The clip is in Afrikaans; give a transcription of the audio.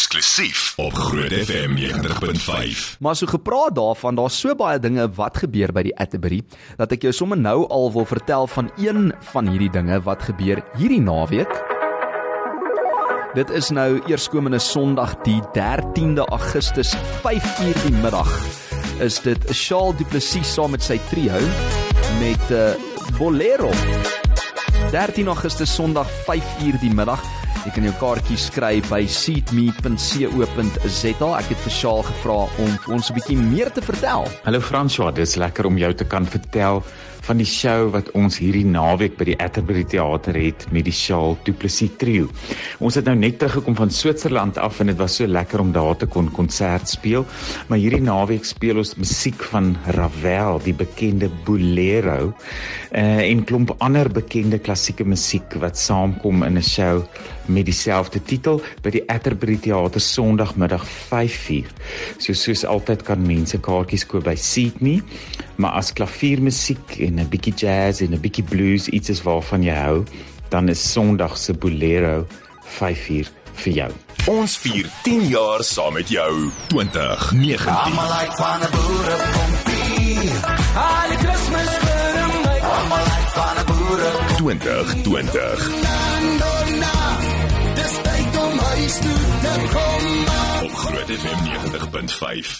eksklusief op Groot FM 90.5. Maar so gepraat daarvan, daar's so baie dinge wat gebeur by die Atterbury dat ek jou sommer nou al wil vertel van een van hierdie dinge wat gebeur hierdie naweek. Dit is nou eerskomende Sondag die 13de Augustus 5uur die middag. Is dit Charles Du Plessis saam met sy trio met 'n uh, Bolero. 13 Augustus Sondag 5uur die middag. Jy kan jou kaartjies kry by seatme.co.za. Ek het vir Shaal gevra om vir ons 'n bietjie meer te vertel. Hallo François, dis lekker om jou te kan vertel van die show wat ons hierdie naweek by die Atterbury Theater het met die Shaal Du Plessis trio. Ons het nou net teruggekom van Switserland af en dit was so lekker om daar te kon konsert speel. Maar hierdie naweek speel ons musiek van Ravel, die bekende Bolero, uh, en klomp ander bekende klassieke musiek wat saamkom in 'n show met dieselfde titel by die Atterbury Theater Sondagmiddag 5:00. So soos altyd kan mense kaartjies koop by Seatme, maar as klaviermusiek en 'n bietjie jazz en 'n bietjie blues iets is waarvan jy hou, dan is Sondag se Bolero 5:00 vir jou. Ons vier 10 jaar saam met jou. 2019. like van 'n boere kompie. Al die Kersfees vir my. I'm like van 'n boere 2020. Groot FM 90.5.